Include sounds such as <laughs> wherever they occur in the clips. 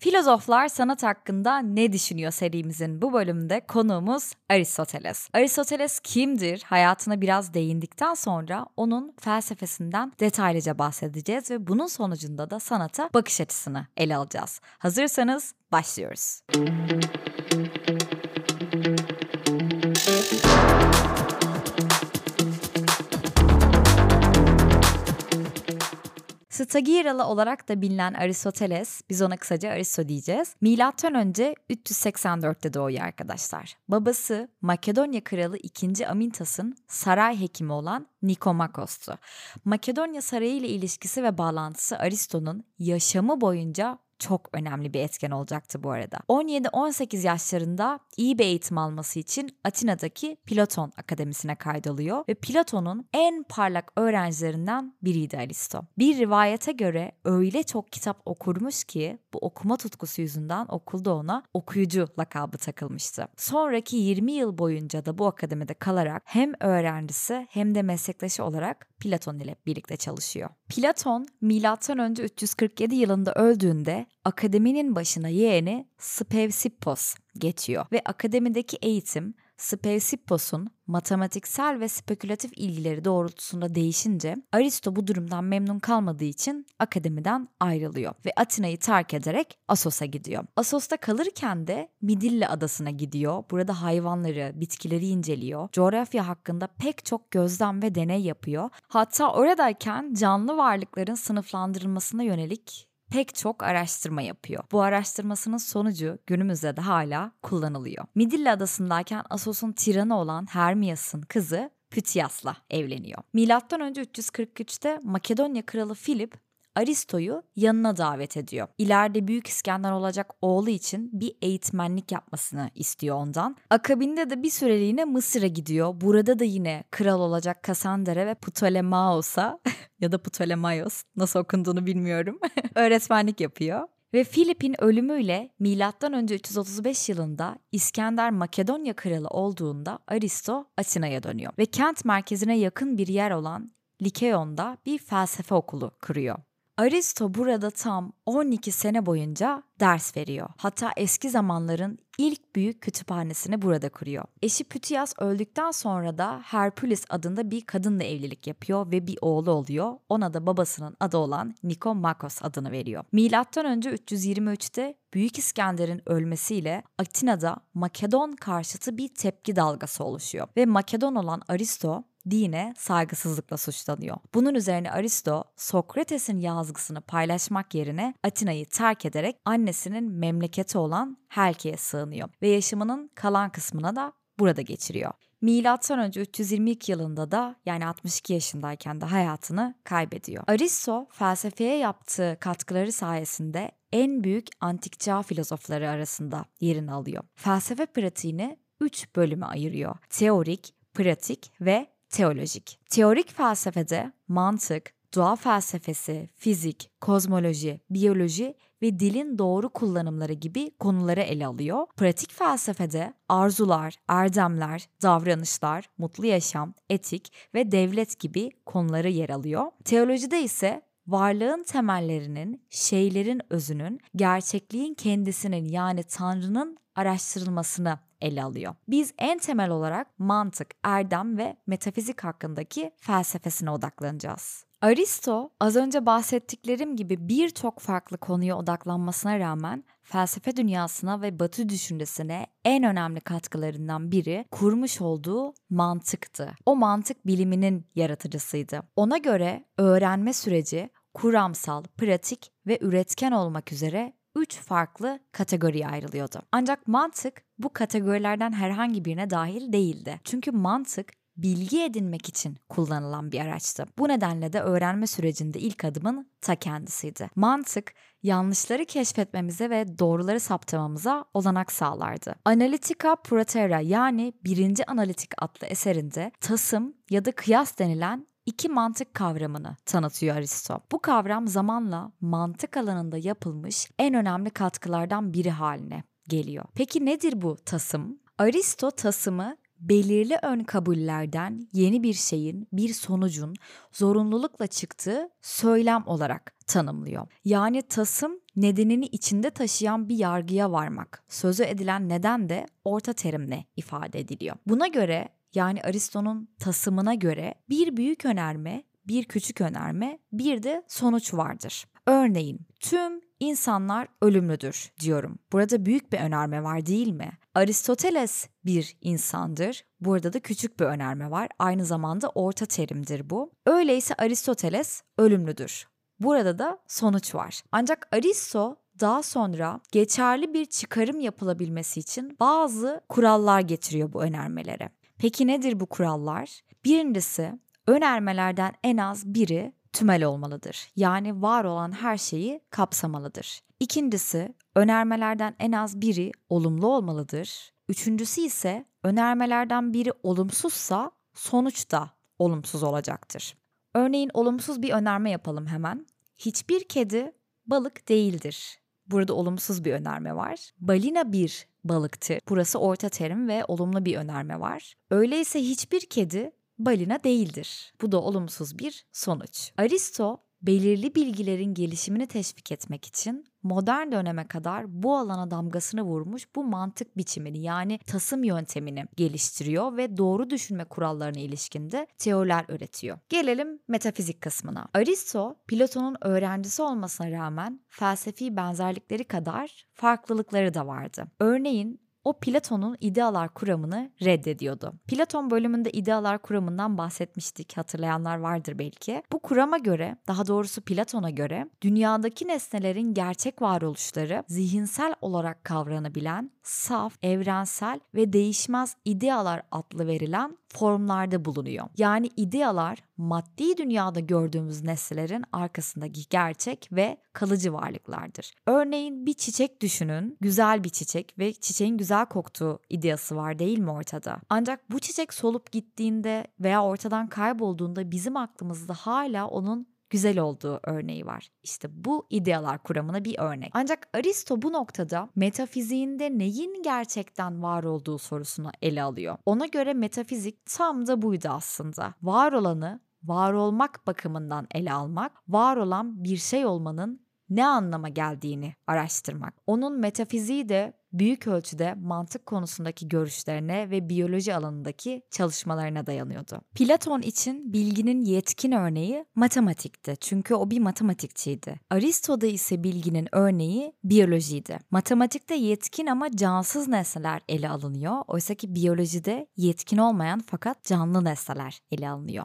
Filozoflar sanat hakkında ne düşünüyor serimizin bu bölümünde konuğumuz Aristoteles. Aristoteles kimdir? Hayatına biraz değindikten sonra onun felsefesinden detaylıca bahsedeceğiz ve bunun sonucunda da sanata bakış açısını ele alacağız. Hazırsanız başlıyoruz. Stagiralı olarak da bilinen Aristoteles, biz ona kısaca Aristo diyeceğiz. Milattan önce 384'te doğuyor arkadaşlar. Babası Makedonya kralı 2. Amintas'ın saray hekimi olan Nikomakos'tu. Makedonya sarayı ile ilişkisi ve bağlantısı Aristo'nun yaşamı boyunca çok önemli bir etken olacaktı bu arada. 17-18 yaşlarında iyi bir eğitim alması için Atina'daki Platon Akademisi'ne kaydoluyor ve Platon'un en parlak öğrencilerinden biriydi Aristo. Bir rivayete göre öyle çok kitap okurmuş ki bu okuma tutkusu yüzünden okulda ona okuyucu lakabı takılmıştı. Sonraki 20 yıl boyunca da bu akademide kalarak hem öğrencisi hem de meslektaşı olarak Platon ile birlikte çalışıyor. Platon M.Ö. 347 yılında öldüğünde akademinin başına yeğeni Spevsippos geçiyor ve akademideki eğitim Spevsippos'un matematiksel ve spekülatif ilgileri doğrultusunda değişince Aristo bu durumdan memnun kalmadığı için akademiden ayrılıyor ve Atina'yı terk ederek Asos'a gidiyor. Asos'ta kalırken de Midilli adasına gidiyor. Burada hayvanları, bitkileri inceliyor. Coğrafya hakkında pek çok gözlem ve deney yapıyor. Hatta oradayken canlı varlıkların sınıflandırılmasına yönelik pek çok araştırma yapıyor. Bu araştırmasının sonucu günümüzde de hala kullanılıyor. Midilli adasındayken Asos'un tiranı olan Hermias'ın kızı Pütiyas'la evleniyor. Milattan önce 343'te Makedonya kralı Filip Aristo'yu yanına davet ediyor. İleride Büyük İskender olacak oğlu için bir eğitmenlik yapmasını istiyor ondan. Akabinde de bir süreliğine Mısır'a gidiyor. Burada da yine kral olacak Kassandra ve Ptolemaos'a <laughs> ya da Ptolemaios nasıl okunduğunu bilmiyorum. <laughs> öğretmenlik yapıyor. Ve Filip'in ölümüyle M.Ö. 335 yılında İskender Makedonya kralı olduğunda Aristo Atina'ya dönüyor ve kent merkezine yakın bir yer olan Likeon'da bir felsefe okulu kuruyor. Aristo burada tam 12 sene boyunca ders veriyor. Hatta eski zamanların ilk büyük kütüphanesini burada kuruyor. Eşi Pütiyas öldükten sonra da Herpulis adında bir kadınla evlilik yapıyor ve bir oğlu oluyor. Ona da babasının adı olan Nikomakos adını veriyor. Milattan önce 323'te Büyük İskender'in ölmesiyle Atina'da Makedon karşıtı bir tepki dalgası oluşuyor ve Makedon olan Aristo dine saygısızlıkla suçlanıyor. Bunun üzerine Aristo Sokrates'in yazgısını paylaşmak yerine Atina'yı terk ederek annesinin memleketi olan Helke'ye sığınıyor ve yaşamının kalan kısmına da burada geçiriyor. Milattan önce 322 yılında da yani 62 yaşındayken de hayatını kaybediyor. Aristo felsefeye yaptığı katkıları sayesinde en büyük antik çağ filozofları arasında yerini alıyor. Felsefe pratiğini 3 bölüme ayırıyor. Teorik, pratik ve teolojik. Teorik felsefede mantık, doğa felsefesi, fizik, kozmoloji, biyoloji ve dilin doğru kullanımları gibi konuları ele alıyor. Pratik felsefede arzular, erdemler, davranışlar, mutlu yaşam, etik ve devlet gibi konuları yer alıyor. Teolojide ise varlığın temellerinin, şeylerin özünün, gerçekliğin kendisinin yani Tanrı'nın araştırılmasını ele alıyor. Biz en temel olarak mantık, erdem ve metafizik hakkındaki felsefesine odaklanacağız. Aristo az önce bahsettiklerim gibi birçok farklı konuya odaklanmasına rağmen felsefe dünyasına ve batı düşüncesine en önemli katkılarından biri kurmuş olduğu mantıktı. O mantık biliminin yaratıcısıydı. Ona göre öğrenme süreci kuramsal, pratik ve üretken olmak üzere üç farklı kategoriye ayrılıyordu. Ancak mantık bu kategorilerden herhangi birine dahil değildi. Çünkü mantık bilgi edinmek için kullanılan bir araçtı. Bu nedenle de öğrenme sürecinde ilk adımın ta kendisiydi. Mantık yanlışları keşfetmemize ve doğruları saptamamıza olanak sağlardı. Analitika Proterra yani birinci analitik adlı eserinde tasım ya da kıyas denilen iki mantık kavramını tanıtıyor Aristo. Bu kavram zamanla mantık alanında yapılmış en önemli katkılardan biri haline geliyor. Peki nedir bu tasım? Aristo tasımı belirli ön kabullerden yeni bir şeyin, bir sonucun zorunlulukla çıktığı söylem olarak tanımlıyor. Yani tasım nedenini içinde taşıyan bir yargıya varmak. Sözü edilen neden de orta terimle ifade ediliyor. Buna göre yani Aristo'nun tasımına göre bir büyük önerme, bir küçük önerme, bir de sonuç vardır. Örneğin tüm insanlar ölümlüdür diyorum. Burada büyük bir önerme var değil mi? Aristoteles bir insandır. Burada da küçük bir önerme var. Aynı zamanda orta terimdir bu. Öyleyse Aristoteles ölümlüdür. Burada da sonuç var. Ancak Aristo daha sonra geçerli bir çıkarım yapılabilmesi için bazı kurallar getiriyor bu önermelere. Peki nedir bu kurallar? Birincisi önermelerden en az biri tümel olmalıdır. Yani var olan her şeyi kapsamalıdır. İkincisi önermelerden en az biri olumlu olmalıdır. Üçüncüsü ise önermelerden biri olumsuzsa sonuç da olumsuz olacaktır. Örneğin olumsuz bir önerme yapalım hemen. Hiçbir kedi balık değildir. Burada olumsuz bir önerme var. Balina bir balıktır. Burası orta terim ve olumlu bir önerme var. Öyleyse hiçbir kedi balina değildir. Bu da olumsuz bir sonuç. Aristo belirli bilgilerin gelişimini teşvik etmek için modern döneme kadar bu alana damgasını vurmuş bu mantık biçimini yani tasım yöntemini geliştiriyor ve doğru düşünme kurallarına ilişkinde teoriler üretiyor. Gelelim metafizik kısmına. Aristo, Platon'un öğrencisi olmasına rağmen felsefi benzerlikleri kadar farklılıkları da vardı. Örneğin o Platon'un idealar kuramını reddediyordu. Platon bölümünde idealar kuramından bahsetmiştik hatırlayanlar vardır belki. Bu kurama göre daha doğrusu Platon'a göre dünyadaki nesnelerin gerçek varoluşları zihinsel olarak kavranabilen saf, evrensel ve değişmez idealar adlı verilen formlarda bulunuyor. Yani idealar maddi dünyada gördüğümüz nesnelerin arkasındaki gerçek ve kalıcı varlıklardır. Örneğin bir çiçek düşünün, güzel bir çiçek ve çiçeğin güzel koktuğu ideası var değil mi ortada? Ancak bu çiçek solup gittiğinde veya ortadan kaybolduğunda bizim aklımızda hala onun güzel olduğu örneği var. İşte bu idealar kuramına bir örnek. Ancak Aristo bu noktada metafiziğinde neyin gerçekten var olduğu sorusunu ele alıyor. Ona göre metafizik tam da buydu aslında. Var olanı var olmak bakımından ele almak, var olan bir şey olmanın ne anlama geldiğini araştırmak. Onun metafiziği de büyük ölçüde mantık konusundaki görüşlerine ve biyoloji alanındaki çalışmalarına dayanıyordu. Platon için bilginin yetkin örneği matematikti çünkü o bir matematikçiydi. Aristo'da ise bilginin örneği biyolojiydi. Matematikte yetkin ama cansız nesneler ele alınıyor. Oysa ki biyolojide yetkin olmayan fakat canlı nesneler ele alınıyor.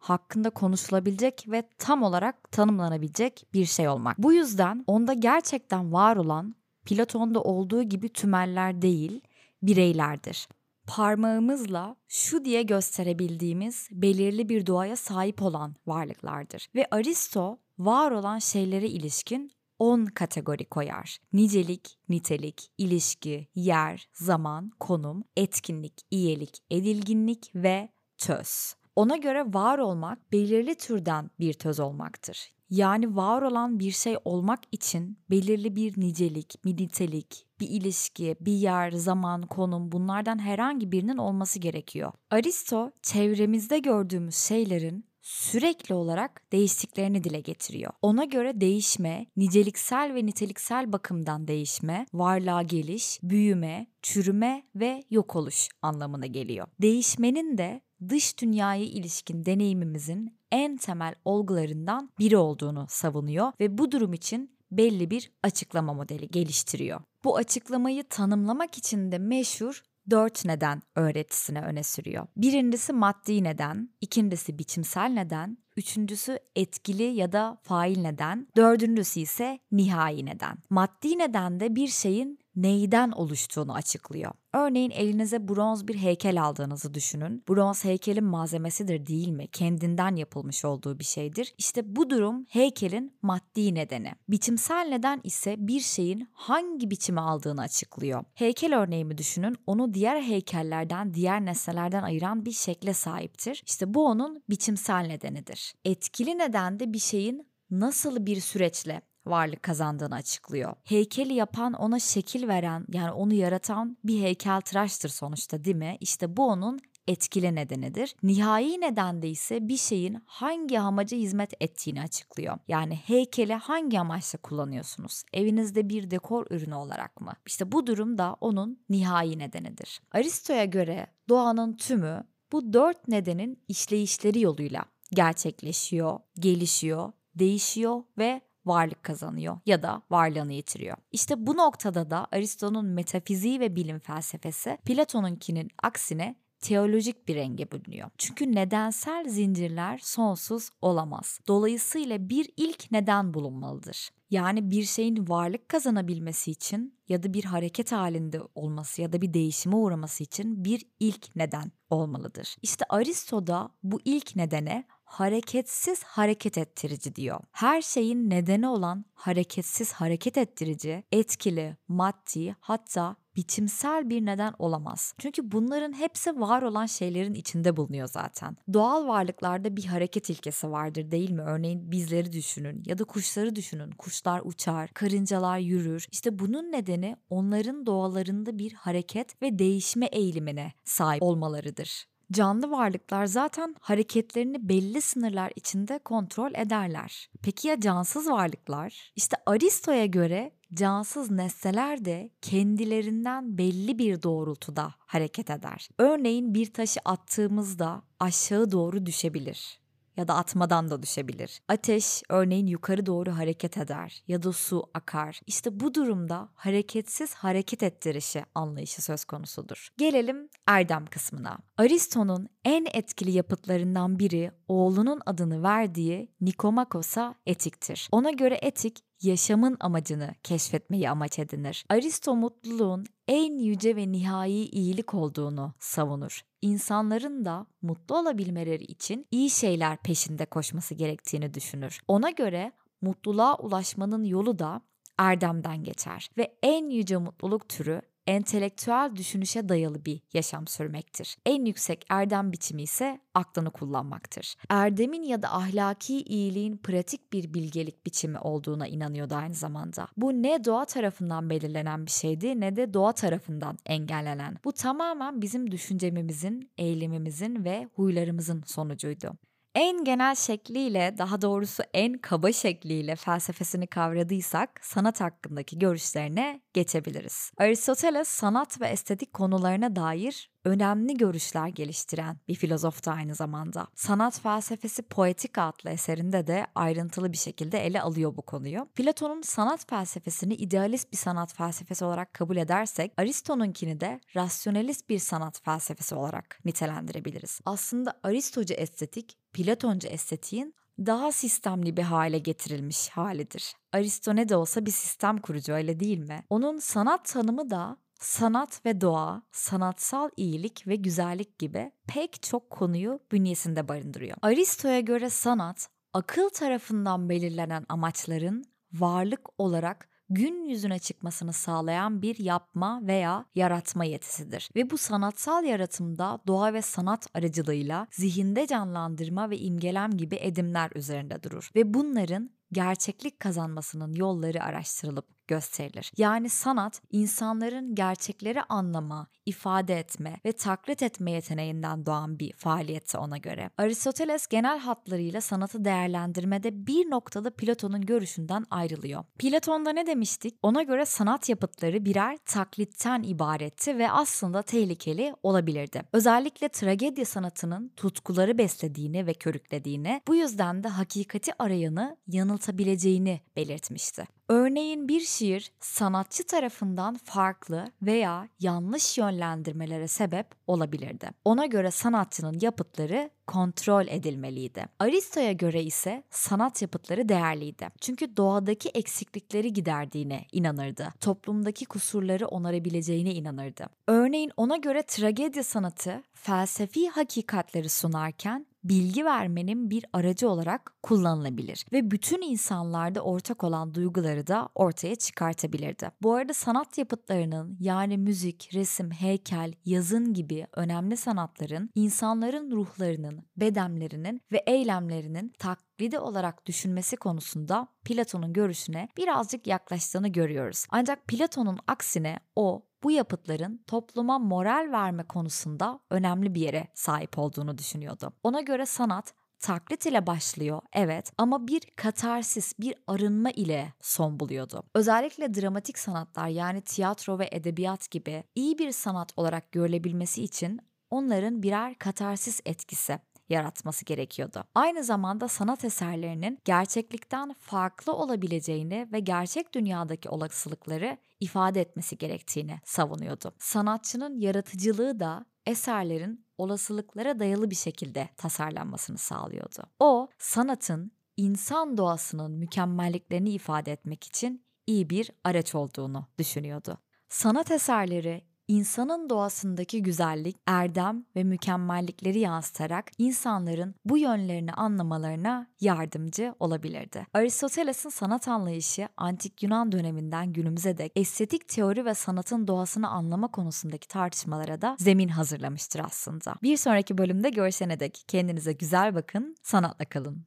hakkında konuşulabilecek ve tam olarak tanımlanabilecek bir şey olmak. Bu yüzden onda gerçekten var olan Platon'da olduğu gibi tümeller değil, bireylerdir. Parmağımızla şu diye gösterebildiğimiz belirli bir doğaya sahip olan varlıklardır. Ve Aristo var olan şeylere ilişkin 10 kategori koyar. Nicelik, nitelik, ilişki, yer, zaman, konum, etkinlik, iyilik, edilginlik ve töz. Ona göre var olmak belirli türden bir töz olmaktır. Yani var olan bir şey olmak için belirli bir nicelik, bir nitelik, bir ilişki, bir yer, zaman, konum bunlardan herhangi birinin olması gerekiyor. Aristo çevremizde gördüğümüz şeylerin sürekli olarak değiştiklerini dile getiriyor. Ona göre değişme, niceliksel ve niteliksel bakımdan değişme, varlığa geliş, büyüme, çürüme ve yok oluş anlamına geliyor. Değişmenin de dış dünyaya ilişkin deneyimimizin en temel olgularından biri olduğunu savunuyor ve bu durum için belli bir açıklama modeli geliştiriyor. Bu açıklamayı tanımlamak için de meşhur dört neden öğretisini öne sürüyor. Birincisi maddi neden, ikincisi biçimsel neden, üçüncüsü etkili ya da fail neden, dördüncüsü ise nihai neden. Maddi neden de bir şeyin neyden oluştuğunu açıklıyor. Örneğin elinize bronz bir heykel aldığınızı düşünün. Bronz heykelin malzemesidir değil mi? Kendinden yapılmış olduğu bir şeydir. İşte bu durum heykelin maddi nedeni. Biçimsel neden ise bir şeyin hangi biçimi aldığını açıklıyor. Heykel örneğimi düşünün. Onu diğer heykellerden, diğer nesnelerden ayıran bir şekle sahiptir. İşte bu onun biçimsel nedenidir. Etkili neden de bir şeyin nasıl bir süreçle varlık kazandığını açıklıyor. Heykeli yapan ona şekil veren yani onu yaratan bir heykeltıraştır sonuçta değil mi? İşte bu onun etkili nedenidir. Nihai neden de ise bir şeyin hangi amaca hizmet ettiğini açıklıyor. Yani heykeli hangi amaçla kullanıyorsunuz? Evinizde bir dekor ürünü olarak mı? İşte bu durum da onun nihai nedenidir. Aristo'ya göre doğanın tümü bu dört nedenin işleyişleri yoluyla gerçekleşiyor, gelişiyor, değişiyor ve varlık kazanıyor ya da varlığını yitiriyor. İşte bu noktada da Aristo'nun metafiziği ve bilim felsefesi Platon'unkinin aksine teolojik bir renge bölünüyor. Çünkü nedensel zincirler sonsuz olamaz. Dolayısıyla bir ilk neden bulunmalıdır. Yani bir şeyin varlık kazanabilmesi için ya da bir hareket halinde olması ya da bir değişime uğraması için bir ilk neden olmalıdır. İşte Aristo da bu ilk nedene hareketsiz hareket ettirici diyor. Her şeyin nedeni olan hareketsiz hareket ettirici, etkili, maddi hatta biçimsel bir neden olamaz. Çünkü bunların hepsi var olan şeylerin içinde bulunuyor zaten. Doğal varlıklarda bir hareket ilkesi vardır değil mi? Örneğin bizleri düşünün ya da kuşları düşünün. Kuşlar uçar, karıncalar yürür. İşte bunun nedeni onların doğalarında bir hareket ve değişme eğilimine sahip olmalarıdır canlı varlıklar zaten hareketlerini belli sınırlar içinde kontrol ederler. Peki ya cansız varlıklar? İşte Aristo'ya göre cansız nesneler de kendilerinden belli bir doğrultuda hareket eder. Örneğin bir taşı attığımızda aşağı doğru düşebilir ya da atmadan da düşebilir. Ateş örneğin yukarı doğru hareket eder ya da su akar. İşte bu durumda hareketsiz hareket ettirişi anlayışı söz konusudur. Gelelim erdem kısmına. Aristo'nun en etkili yapıtlarından biri oğlunun adını verdiği Nikomakos'a etiktir. Ona göre etik yaşamın amacını keşfetmeyi amaç edinir. Aristo mutluluğun en yüce ve nihai iyilik olduğunu savunur. İnsanların da mutlu olabilmeleri için iyi şeyler peşinde koşması gerektiğini düşünür. Ona göre mutluluğa ulaşmanın yolu da erdemden geçer ve en yüce mutluluk türü entelektüel düşünüşe dayalı bir yaşam sürmektir. En yüksek erdem biçimi ise aklını kullanmaktır. Erdemin ya da ahlaki iyiliğin pratik bir bilgelik biçimi olduğuna inanıyordu aynı zamanda. Bu ne doğa tarafından belirlenen bir şeydi ne de doğa tarafından engellenen. Bu tamamen bizim düşüncemimizin, eylemimizin ve huylarımızın sonucuydu en genel şekliyle daha doğrusu en kaba şekliyle felsefesini kavradıysak sanat hakkındaki görüşlerine geçebiliriz. Aristoteles sanat ve estetik konularına dair önemli görüşler geliştiren bir filozoftu aynı zamanda. Sanat felsefesi Poetika adlı eserinde de ayrıntılı bir şekilde ele alıyor bu konuyu. Platon'un sanat felsefesini idealist bir sanat felsefesi olarak kabul edersek Aristo'nunkini de rasyonelist bir sanat felsefesi olarak nitelendirebiliriz. Aslında Aristocu estetik Platoncu estetiğin daha sistemli bir hale getirilmiş halidir. Aristo ne de olsa bir sistem kurucu öyle değil mi? Onun sanat tanımı da sanat ve doğa, sanatsal iyilik ve güzellik gibi pek çok konuyu bünyesinde barındırıyor. Aristo'ya göre sanat, akıl tarafından belirlenen amaçların varlık olarak gün yüzüne çıkmasını sağlayan bir yapma veya yaratma yetisidir. Ve bu sanatsal yaratımda doğa ve sanat aracılığıyla zihinde canlandırma ve imgelem gibi edimler üzerinde durur. Ve bunların gerçeklik kazanmasının yolları araştırılıp gösterilir. Yani sanat insanların gerçekleri anlama, ifade etme ve taklit etme yeteneğinden doğan bir faaliyette ona göre. Aristoteles genel hatlarıyla sanatı değerlendirmede bir noktada Platon'un görüşünden ayrılıyor. Platon'da ne demiştik? Ona göre sanat yapıtları birer taklitten ibaretti ve aslında tehlikeli olabilirdi. Özellikle tragedya sanatının tutkuları beslediğini ve körüklediğini, bu yüzden de hakikati arayanı yanıltı katabileceğini belirtmişti. Örneğin bir şiir sanatçı tarafından farklı veya yanlış yönlendirmelere sebep olabilirdi. Ona göre sanatçının yapıtları kontrol edilmeliydi. Aristo'ya göre ise sanat yapıtları değerliydi. Çünkü doğadaki eksiklikleri giderdiğine inanırdı. Toplumdaki kusurları onarabileceğine inanırdı. Örneğin ona göre tragedya sanatı felsefi hakikatleri sunarken bilgi vermenin bir aracı olarak kullanılabilir ve bütün insanlarda ortak olan duyguları da ortaya çıkartabilirdi. Bu arada sanat yapıtlarının yani müzik, resim, heykel, yazın gibi önemli sanatların insanların ruhlarının, bedenlerinin ve eylemlerinin taklidi olarak düşünmesi konusunda Platon'un görüşüne birazcık yaklaştığını görüyoruz. Ancak Platon'un aksine o bu yapıtların topluma moral verme konusunda önemli bir yere sahip olduğunu düşünüyordu. Ona göre sanat taklit ile başlıyor evet ama bir katarsis, bir arınma ile son buluyordu. Özellikle dramatik sanatlar yani tiyatro ve edebiyat gibi iyi bir sanat olarak görülebilmesi için onların birer katarsis etkisi yaratması gerekiyordu. Aynı zamanda sanat eserlerinin gerçeklikten farklı olabileceğini ve gerçek dünyadaki olasılıkları ifade etmesi gerektiğini savunuyordu. Sanatçının yaratıcılığı da eserlerin olasılıklara dayalı bir şekilde tasarlanmasını sağlıyordu. O, sanatın insan doğasının mükemmelliklerini ifade etmek için iyi bir araç olduğunu düşünüyordu. Sanat eserleri insanın doğasındaki güzellik, erdem ve mükemmellikleri yansıtarak insanların bu yönlerini anlamalarına yardımcı olabilirdi. Aristoteles'in sanat anlayışı antik Yunan döneminden günümüze dek estetik teori ve sanatın doğasını anlama konusundaki tartışmalara da zemin hazırlamıştır aslında. Bir sonraki bölümde görüşene dek kendinize güzel bakın, sanatla kalın.